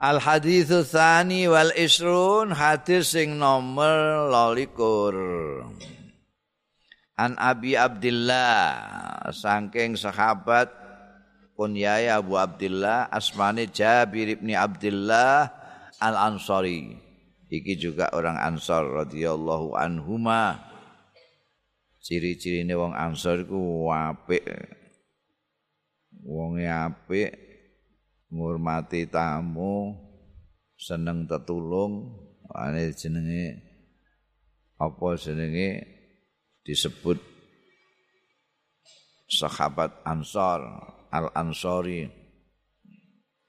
Al haditsu tsani wal isrun hadis sing nomor 22. An Abi Abdullah saking sahabat kunyai Abu Abdullah asmane Jabir bin Abdullah Al Ansari. Iki juga orang Ansar radhiyallahu anhuma. Ciri-cirine wong Ansar iku apik. Wong apik ngurmati tamu, seneng tetulung, ane jenenge apa jenenge disebut sahabat Ansor, Al-Ansori.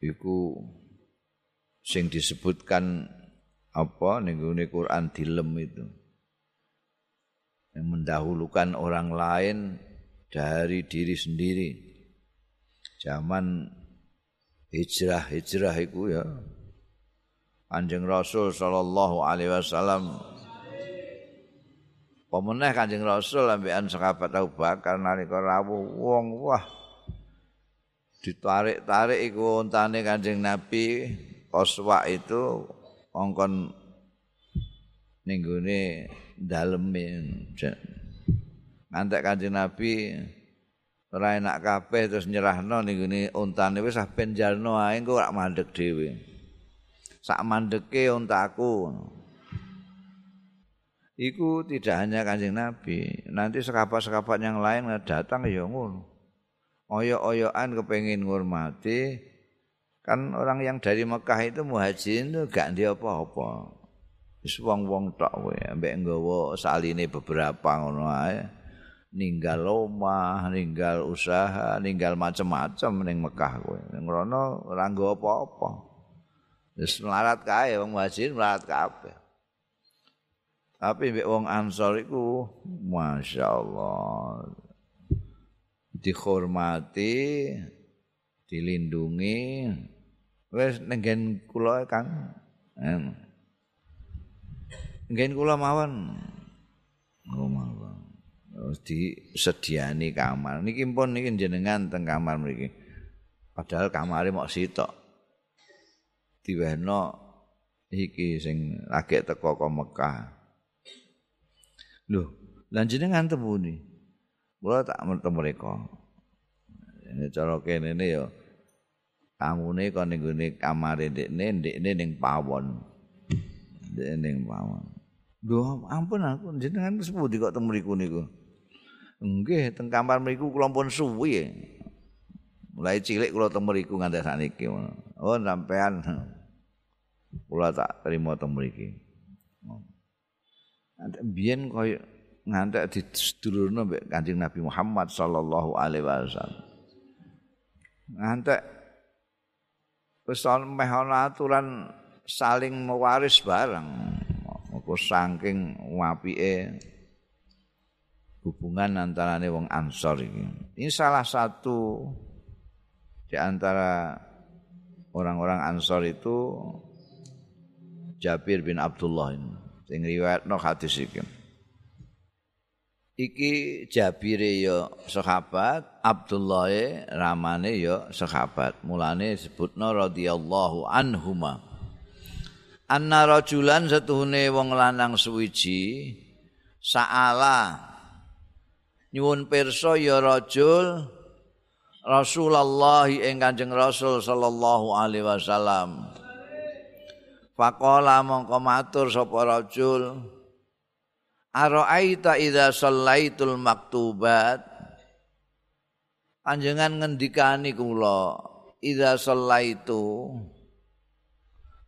Iku sing disebutkan apa ning Quran dilem itu. Yang mendahulukan orang lain dari diri sendiri. Zaman hijrah hijrah iku ya. Kanjeng Rasul sallallahu alaihi wasallam. Pemenah Kanjeng Rasul ambekan sahabat Abu Bakar nalika rawuh wong wah. Ditarik-tarik iku ontane Kanjeng Nabi Qaswa itu ongkon ning gone daleme. Ngantek Kanjeng Nabi ora enak kabeh terus nyerahno ning ngene untane wis ah ben jalno ae engko ora mandek dhewe. Sak mandeke untaku. Iku tidak hanya Kanjeng Nabi, nanti sekapat-sekapat yang lain datang ya ngono. Oyok-oyokan kepengin ngurmati kan orang yang dari Mekah itu muhajirin itu gak dia apa-apa. Wis wong-wong tok kowe ambek nggawa saline beberapa ngono ae. Ninggal omah, ninggal usaha, ninggal macam-macam ning Mekah kowe. Ning rono ora nggo apa-apa. Wis melarat kae wong muhajir melarat kabeh. Tapi mbek wong Ansor iku masyaallah dihormati, dilindungi. Wis nenggen kula Kang. Nenggen kula mawon. Ngomong. Disediani kamar. Niki pun niki jenengan teng kamar mriki. Padahal kamare mok sitok. Diwehno iki sing lagi teko ke Mekah. Loh, lan jenengan temuni. Kula tak mertu mereka. Ini cara kene ne ya. Kamune kon ning kamare ndekne, ndekne ning pawon. Ndekne ning pawon. Duh, ampun aku jenengan sepundi kok temu mriku niku. Nggih, teng kamar mriku kula pun suwi. Mulai cilik kula teng mriku nganti saniki. Oh, sampean kula tak terima teng mriki. Biyen koyo ngantek didulurno mbek Kanjeng Nabi Muhammad sallallahu alaihi wasallam. Ngantek wis meh ana aturan saling mewaris bareng. Apa saking apike hubungan antara wong Ansor ini. Ini salah satu di antara orang-orang Ansor itu Jabir bin Abdullah ini. Sing riwayat no hadis iki. Iki Jabir ya sahabat, Abdullah ramane ya sahabat. Mulane disebutno radhiyallahu anhuma. Anna rajulan setuhune wong lanang suwiji sa'ala nyuwun pirsa ya rajul Rasulullah ing Kanjeng Rasul sallallahu alaihi wasallam. Faqala mongko matur sapa rajul Ara'aita idza shallaitul maktubat Panjenengan ngendikani kula idza shallaitu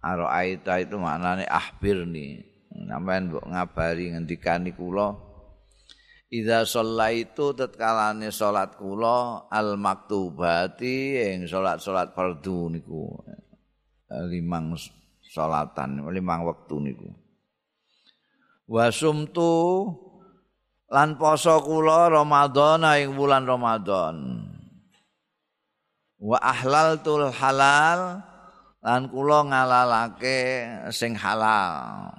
Ara'aita itu maknane ahbirni sampean mbok ngabari ngendikani kula? Idza shallaitu tatkalane salat kula al maktubati ing salat-salat fardhu niku. Limang salatan limang wektu niku. Wasumtu lan poso kula Ramadan ing bulan Ramadan wa ahlaltul halal lan kula ngalalake sing halal.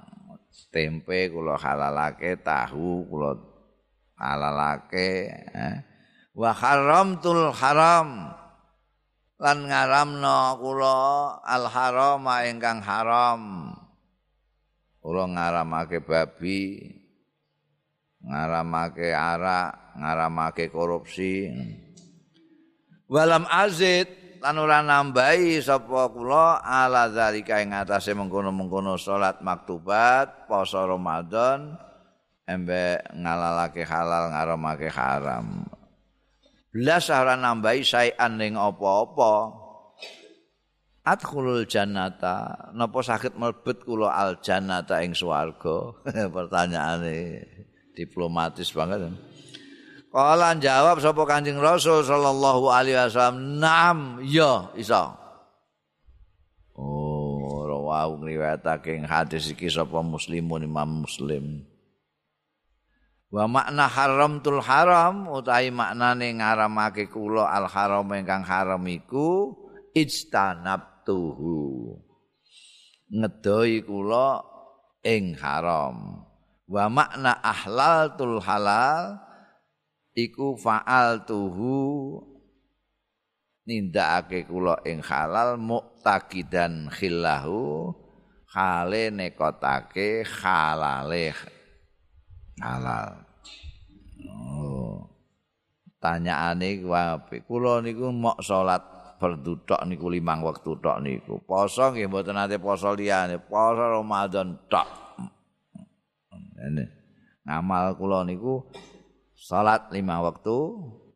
Tempe kula halalake tahu kula halalake eh. wa haramtul haram. Lan ngaramno kula al harama ingkang haram. Kula ngaramake babi ngaramake arak ngaramake korupsi. Walam azid lan ora nambahi sapa kula ala zalika ing atase mengkono-mengkono salat maktubat poso Ramadan embe ngalalake halal ngaramake haram. Belas ora nambahi saean ning apa-apa. Adkhulul jannata. Napa sakit mlebet kula al jannata ing swarga? Pertanyaane diplomatis banget Kala jawab sapa Kanjeng Rasul sallallahu alaihi wasallam nam ya isa Oh rawu ngriwayatake hadis iki sapa muslimun Imam Muslim. Wa makna haram tul haram utawi maknane ngaramake kula al haram ingkang haram iku ijtanab tuhu ngedoi kula ing haram. Wa makna ahlal tul halal iku faal tuhu. Nindakake kula ing halal muktakidan khillahu. Hale nekotake halale halal. Oh. Tanyaane kuwi kula niku mok salat fardu tok niku limang wektu tok niku. Poso nggih mboten nate poso liyane, poso Ramadan tok. Ngamal kula niku salat lima waktu,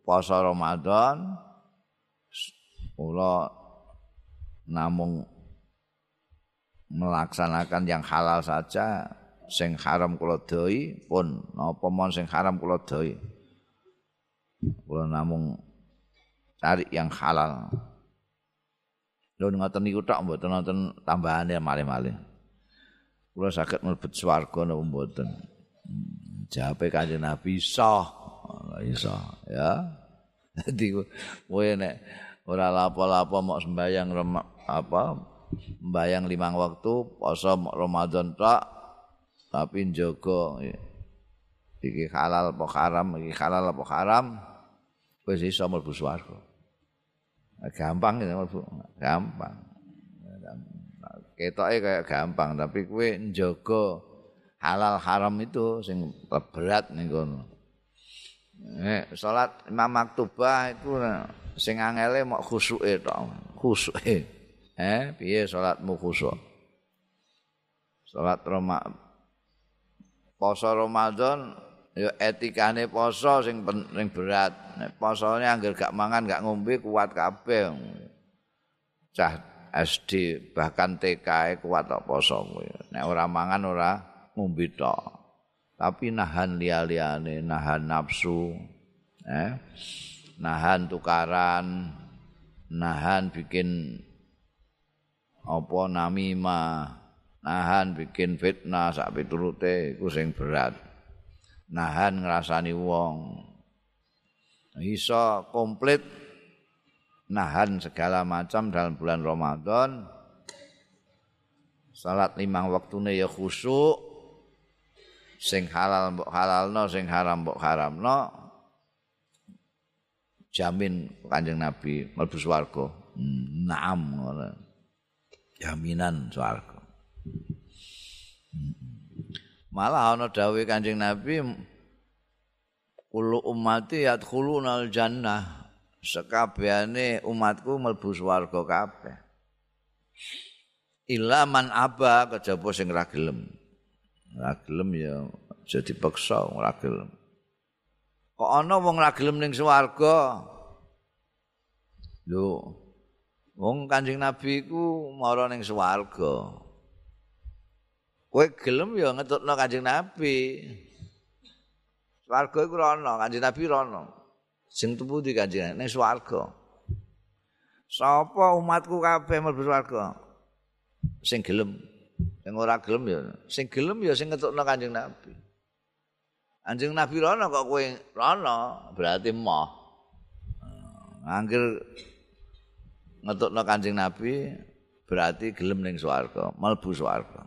poso Ramadan kula namung melaksanakan yang halal saja sing haram kula doi pun napa mon sing haram kula doi kula namung cari yang halal Lho ngoten niku tok mboten wonten tambahane malih-malih. Kula saged mlebet swarga napa mboten? Hmm, jawabe Kanjeng Nabi iso. Iso, ya. Dadi kowe nek ora lapo-lapo mok sembayang apa sembayang limang waktu poso Ramadan tok tapi njogo iki halal apa haram iki halal apa haram wis iso mlebu swarga. gampang ya gampang ketoke kayak gampang tapi kowe njaga halal haram itu sing berat ning kono nek salat imam maktubah itu sing angele mok khusuke tok khusuke eh piye salatmu khusuk salat roma poso ramadan ya etikane poso sing sing berat. Nek posone angger gak mangan gak ngombe kuat kabeh. Cah SD bahkan TK kuat tok poso. Nek ora mangan ora ngombe tok. Tapi nahan liya-liyane, nahan nafsu, eh? nahan tukaran, nahan bikin apa namimah, nahan bikin fitnah sak piturute iku sing berat. nahan ngrasani wong iso komplit nahan segala macam dalam bulan Ramadan salat limang waktune ya khusyuk sing halal mbok halalno sing haram mbok haramno jamin Kanjeng Nabi mlebu swarga naam jaminan swarga. Malah ana dawuh Kanjeng Nabi kullu ummati yadkhulunal jannah. Sekabehane umatku mlebu swarga kabeh. Illa man aba kejaba sing ra gelem. Ra gelem ya aja dipaksa ora gelem. Kok ana wong ra gelem ning swarga? Lho, wong Kanjeng Nabi iku mara ning swarga. kowe gelem ya ngetutno Kanjeng Nabi. Swarga iku rono, Kanjeng Nabi rono. Sing tupu di Kanjeng ning swarga. Sapa umatku kabeh mlebu swarga? Sing gelem. Sing ora gelem ya, sing gelem ya sing ngetutno Kanjeng Nabi. Kanjeng Nabi rono kok kowe rono, berarti moh. Angger ngetutno Kanjeng Nabi berarti gelem ning swarga, mlebu swarga.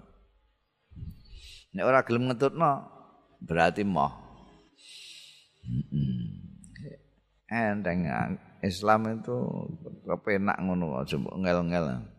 Nek ora gelem ngetutno berarti moh. Enteng Islam itu kepenak ngono aja ngel-ngel.